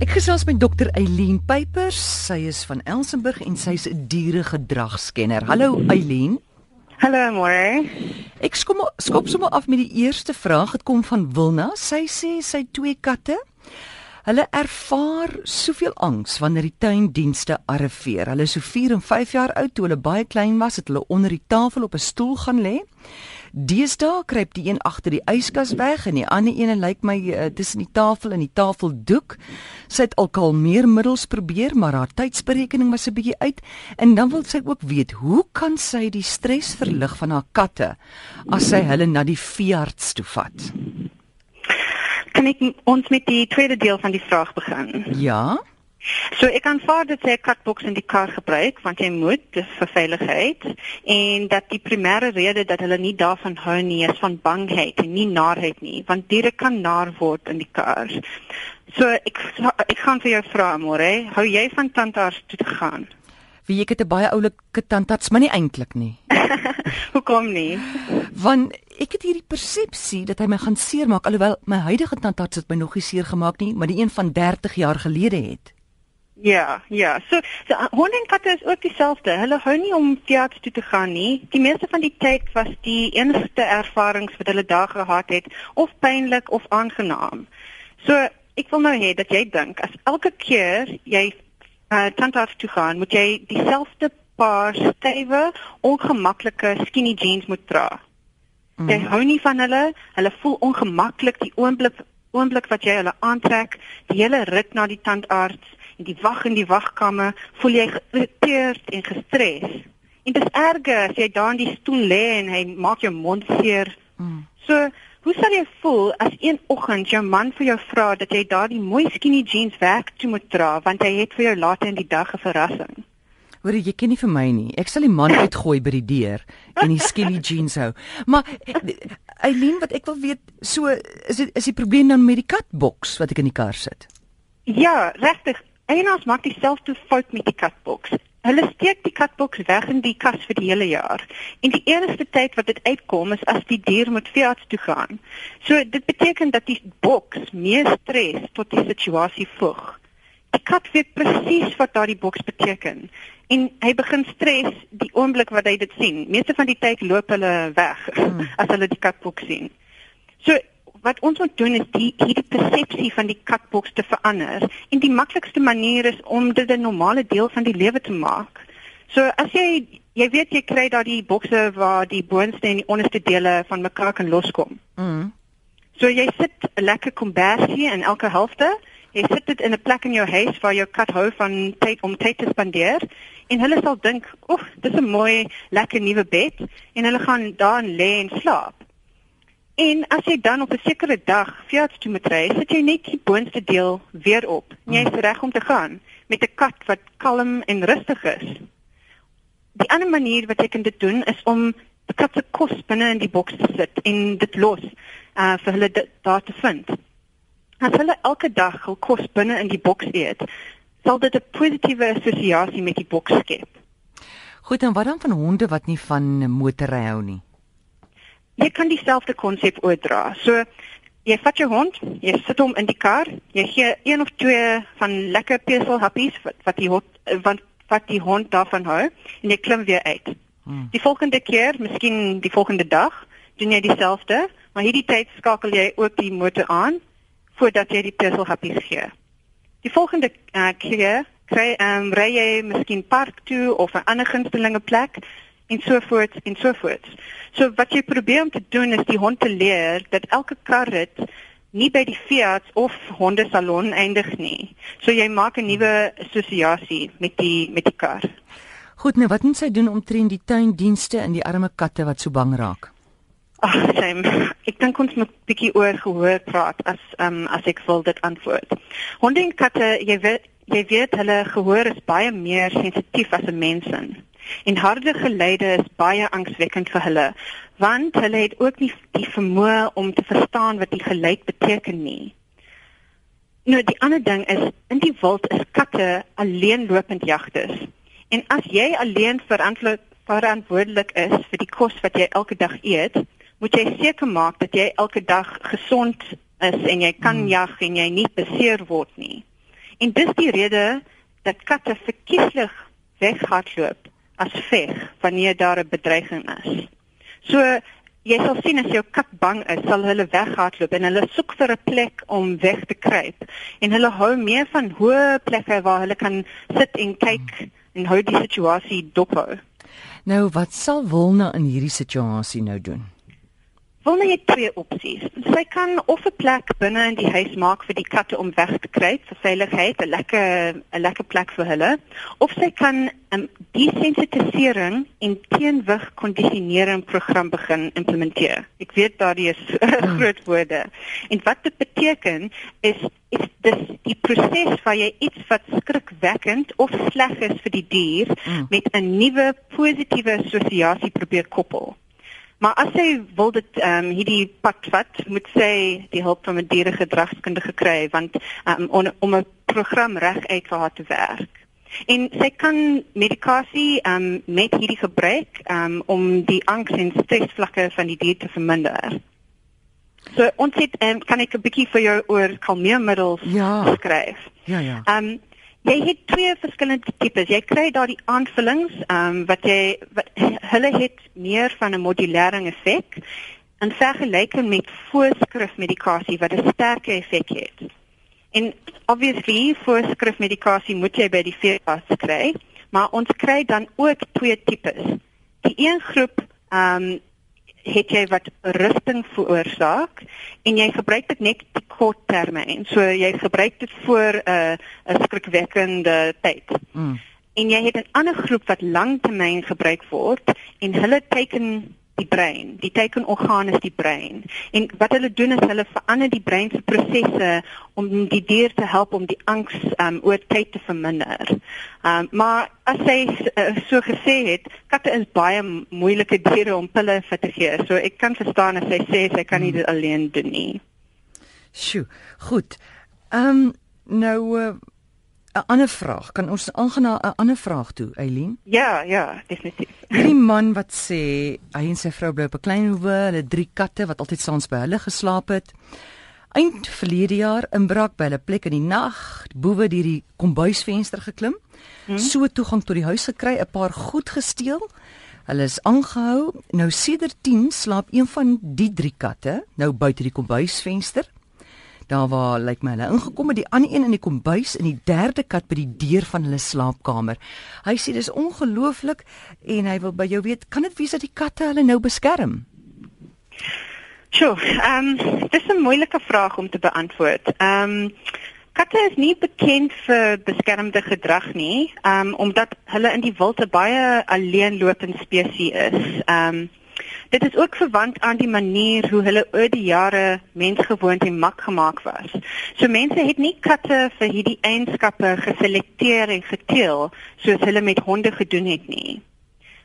Ek gesels met dokter Eileen Pypers. Sy is van Elsenburg en sy's 'n dieregedragskenner. Hallo Eileen. Hallo môre. Ek skom skop sommer af met die eerste vraag. Dit kom van Wilna. Sy sê sy twee katte Hulle ervaar soveel angs wanneer die tuindienste arriveer. Hulle is so 4 en 5 jaar oud toe hulle baie klein was, het hulle onder die tafel op 'n stoel gaan lê. Deesdae kruip die een agter die yskas weg en die ander een lyk my uh, tussen die tafel en die tafeldoek. Sy het al kalmeermiddels probeer, maar haar tydsberekening was 'n bietjie uit en dan wil sy ook weet, hoe kan sy die stres verlig van haar katte as sy hulle na die veearts toe vat? Kan ek ons met die tweede deel van die vraag begin? Ja. So ek aanvaar dat jy 'n katboks in die kar gebruik want jy moet dis vir veiligheid en dat die primêre rede dat hulle nie daarvan hou nie is van bangheid en nie naarheid nie want diere kan naar word in die kar. So ek ek gaan vir jou vra môre, hou jy van tandarts toe te gaan? Wie ek het 'n baie oulike tandarts, maar nie eintlik nie. Hoekom nie? Want ek het hierdie persepsie dat hy my gaan seermaak alhoewel my huidige tandarts het my nog nie seer gemaak nie, maar die een van 30 jaar gelede het. Ja, ja. So, so honde en katte is ook dieselfde. Hulle hou nie om teater toe te gaan nie. Die meeste van die tyd was die enigste ervarings wat hulle daar gehad het of pynlik of aangenaam. So, ek wil nou hê dat jy dink as elke keer jy uh, tandarts toe gaan, moet jy dieselfde paar stywe, ongemaklike skinny jeans moet dra. Mm. Jy hou nie van hulle. Hulle voel ongemaklik die oomblik oomblik wat jy hulle aantrek, die hele rit na die tandarts en die wag in die wagkamer, voel jy geïrriteerd en gestres. En dit is erger as jy daar in die stoel lê en hy maak jou mond seer. Mm. So, hoe sal jy voel as een oggend jou man vir jou vra dat jy daardie mooi skinny jeans werk toe moet dra want hy het vir jou later in die dag 'n verrassing? Hoor jy ken nie vir my nie. Ek sal die man uitgooi by die deur en die skinny jeans hou. Maar Eileen, wat ek wil weet, so is dit is die probleem dan met die katboks wat ek in die kar sit? Ja, regtig. Eienaars maak dieselfde fout met die katboks. Hulle steek die katboks weg in die kas vir die hele jaar. En die enigste tyd wat dit uitkom is as die dier moet veearts toe gaan. So dit beteken dat die boks meer stres tot die situasie voeg. Die kat weet presies wat daardie boks beteken en hy begin stres die oomblik wat hy dit sien. Meeste van die tyd loop hulle weg hmm. as hulle die katboks sien. So wat ons moet doen is die hierdie persepsie van die katboks te verander en die maklikste manier is om dit 'n normale deel van die lewe te maak. So as jy jy weet jy kry daardie bokse waar die boonste en die onderste dele van mekaar kan loskom. Mm. So jy sit 'n lekker kombersie in elke helfte. Jy sit dit in 'n plek in jou huis waar jou kat hou van tyd om tyd te spandeer en hulle sal dink, "Oeg, dis 'n mooi lekker nuwe bed" en hulle gaan daar lê en slaap. En as jy dan op 'n sekere dag fiets toe moet ry, sit jy net die boonste deel weer op. En jy is hmm. reg om te gaan met 'n kat wat kalm en rustig is. Die ander manier wat jy kan dit doen is om die kat se kos binne in die boks te sit en dit los uh vir hulle daar te vind. As hulle elke dag hul kos binne in die boks eet, sal dit 'n positiewe assosiasie met die boks skep. Goed, en wat dan van honde wat nie van motorry hou nie? Jy kan dieselfde konsep oordra. So jy vat jou hond, jy sit hom in die kar, jy gee een of twee van lekker peselhappies wat, wat die hond wat wat die hond daarvan hou en jy klim weer uit. Hmm. Die volgende keer, miskien die volgende dag, doen jy dieselfde, maar hierdie tyd skakel jy ook die motor aan voordat jy die peselhappies gee. Die volgende uh, keer kry ehm um, ry jy miskien park toe of 'n ander gunstelinge plek en so voort en so voort. So wat jy probeer om te doen is die hond te leer dat elke karret nie by die veearts of hondesalon eindig nie. So jy maak 'n nuwe assosiasie met die met die kar. Goed, nou wat moet sy doen om teen die tuindienste en die arme katte wat so bang raak? Ag, Sam, ek dink ons moet bietjie oor gehoor praat as ehm um, as ek wil dit antwoord. Honde en katte, jy weet jy weet hulle gehoor is baie meer sensitief as 'n mens se. En harde geluide is baie angswekkend vir hulle, want hulle het ook nie die vermoë om te verstaan wat die geluid beteken nie. Nou die ander ding is in die wild is katte alleenlopend jagters. En as jy alleen verantwoordelik is vir die kos wat jy elke dag eet, moet jy seker maak dat jy elke dag gesond is en jy kan hmm. jag en jy nie beseer word nie. En dis die rede dat katte verkieslik weghardloop as veg wanneer daar 'n bedreiging is. So jy sal sien as jou kat bang is, sal hulle weghardloop en hulle soek vir 'n plek om weg te kruip. En hulle hou meer van hoë plekke waar hulle kan sit en kyk en hou die situasie dophou. Nou wat sal Wilna in hierdie situasie nou doen? Wilna het twee opsies. Sy kan of 'n plek binne in die huis maak vir die katte om weg te kry vir veiligheid, 'n lekker 'n lekker plek vir hulle, of sy kan 'n um, desensitisering en teenwig kondisionering program begin implementeer. Ek weet daardie is groot woorde. En wat dit beteken is is dis die proses waar jy iets wat skrikwekkend of sleg is vir die dier mm. met 'n nuwe positiewe assosiasie probeer koppel. Maar as sy wil dit ehm um, hierdie pad vat, moet sy die hulp van 'n dieregedragskundige kry want um, on, om 'n program reg uit vir haar te werk. En sy kan medikasie ehm um, met hierdie gebruik ehm um, om die angs en stresvlakke van die dier te verminder. So ons het um, kan ek 'n bietjie vir jou oor kalmeermiddels ja. skryf. Ja ja. Ehm um, Jy het twee verskillende tipes. Jy kry daardie aanvullings, ehm um, wat jy wat, hulle het meer van 'n modulering effek in vergelyking met voorskrifmedikasie wat 'n sterker effek het. En obviously voorskrifmedikasie moet jy by die veearts kry, maar ons kry dan ook twee tipes. Die een groep ehm um, het jy wat rusting veroorsaak en jy gebruik dit net te kort termyn. So jy gebruik dit vir 'n uh, 'n skrikwekkende tyd. Mm. En jy het 'n ander groep wat langtermyn gebruik word en hulle teken die brein. Die tekenorgaan is die brein. En wat hulle doen is hulle verander die brein se prosesse om die dier te help om die angs um, oor tyd te verminder. Um, maar as jy uh, so gesê het, katte is baie moeilike diere om pille vir te gee. So ek kan verstaan as sy sê sy kan nie dit alleen doen nie. Sjoe, goed. Ehm um, nou uh 'n ander vraag. Kan ons aangaan na 'n ander vraag toe, Eileen? Ja, ja, definitief. Die man wat sê hy en sy vrou bly op 'n klein hoewe, hulle drie katte wat altyd saans by hulle geslaap het. Eind verlede jaar inbraak by hulle plek in die nag, boewe deur die kombuisvenster geklim, hmm? so toegang tot die huis gekry, 'n paar goed gesteel. Hulle is aangehou. Nou sedert 10 slaap een van die drie katte nou buite die kombuisvenster daar waar lyk like my hulle ingekom het die ander een in die kombuis en die derde kat by die deur van hulle slaapkamer. Hy sê dis ongelooflik en hy wil by jou weet, kan dit wees dat die katte hulle nou beskerm? Sjoe, ehm um, dis 'n moeilike vraag om te beantwoord. Ehm um, katte is nie bekend vir beskermde gedrag nie, ehm um, omdat hulle in die wild 'n baie alleenlopende spesies is. Ehm um, Dit is ook verwant aan die manier hoe hulle oor die jare mensgewoond en mak gemaak was. So mense het nie katte vir hierdie eienskappe geselekteer en geteel soos hulle met honde gedoen het nie.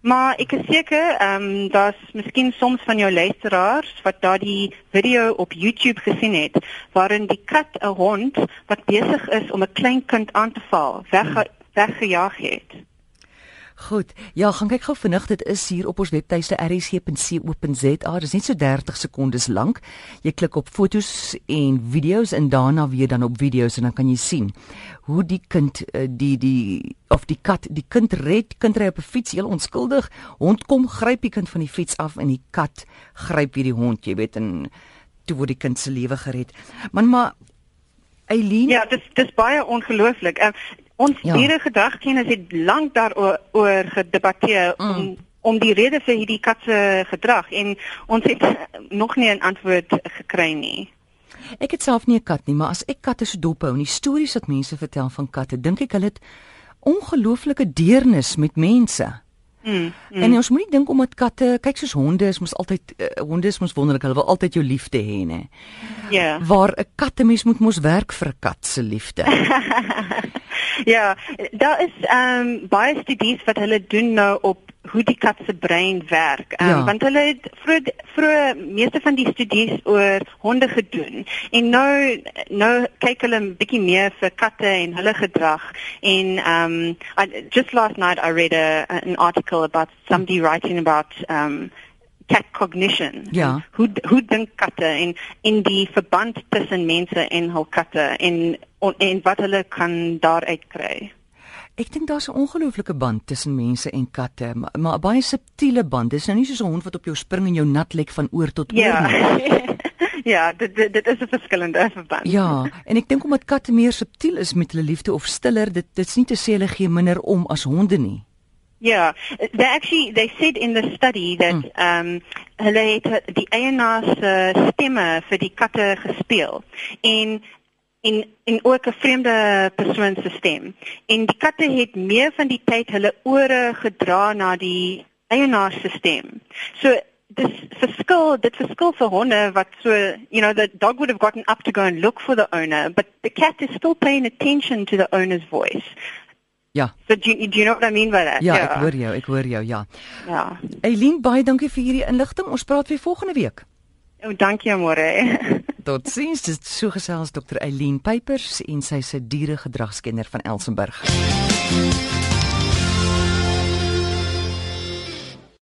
Maar ek is seker, ehm um, daar's miskien soms van jou luisteraars wat daardie video op YouTube gesien het waarin die kat 'n hond wat besig is om 'n klein kind aan te val, weg weggejaag het. Goed. Ja, gaan kyk gou vinnig. Dit is hier op ons webtuiste rsc.co.za. Dit is net so 30 sekondes lank. Jy klik op fotos en video's en daarna weer dan op video's en dan kan jy sien hoe die kind eh, die die of die kat die kind red, kind ry op 'n fiets heel onskuldig. Hond kom gryp die kind van die fiets af en die kat gryp weer die hond, jy weet, en toe word die kind se lewe gered. Man maar Eileen Ja, dit dis baie ongelooflik. Uh, Ons ja. dieregedragkennis het lank daaroor gedebatteer mm. om om die rede vir hierdie kat se gedrag en ons het nog nie 'n antwoord gekry nie. Ek het self nie 'n kat nie, maar as ek katte so dop hou en die stories wat mense vertel van katte, dink ek hulle het ongelooflike deernis met mense. Mm, mm. En ons moenie dink omdat katte, kyk soos honde is mos altyd uh, honde is mos wonderlik, hulle wil altyd jou liefde hê, nê. Ja. Waar 'n kattemens moet mos werk vir 'n kat se liefde. ja, daar is ehm um, baie studies wat hulle doen nou op hoe die kat se brein werk. Um, ja. Want hulle het vroeg vroeg meeste van die studies oor honde gedoen en nou nou kyk hulle 'n bietjie meer vir katte en hulle gedrag en um I, just last night I read a, an article about somebody writing about um cat cognition. Ja. Hoe hoe dink katte en en die verband tussen mense en hul katte en en wat hulle kan daaruit kry. Ek dink daar's 'n ongelooflike band tussen mense en katte, maar, maar 'n baie subtiele band. Dis nou nie soos 'n hond wat op jou spring en jou nat lek van oor tot oor Ja. nie. ja, dit dit, dit is 'n verskillende verband. Ja, en ek dink omdat katte meer subtiel is met hulle liefde of stiller, dit dit's nie te sê hulle gee minder om as honde nie. Yeah, they actually they said in the study that Mm. um hulle het die eienaars uh, stemme vir die katte gespeel en en en ook 'n vreemde persoon se stem. En die katte het meer van die tyd hulle ore gedra na die eienaars se stem. So dis verskil dit verskil vir honde wat so you know the dog would have gotten up to go and look for the owner but the cat is still paying attention to the owner's voice. Ja. So do you, do you know what I mean by that? Ja, ek hoor jou, ek hoor jou, ja. Ja. Eileen, baie dankie vir hierdie inligting. Ons praat weer volgende week. Oh, dankie môre. Totsiens, dit is so gesels Dr. Eileen Pypers en sy se dieregedragskenner van Elsenburg.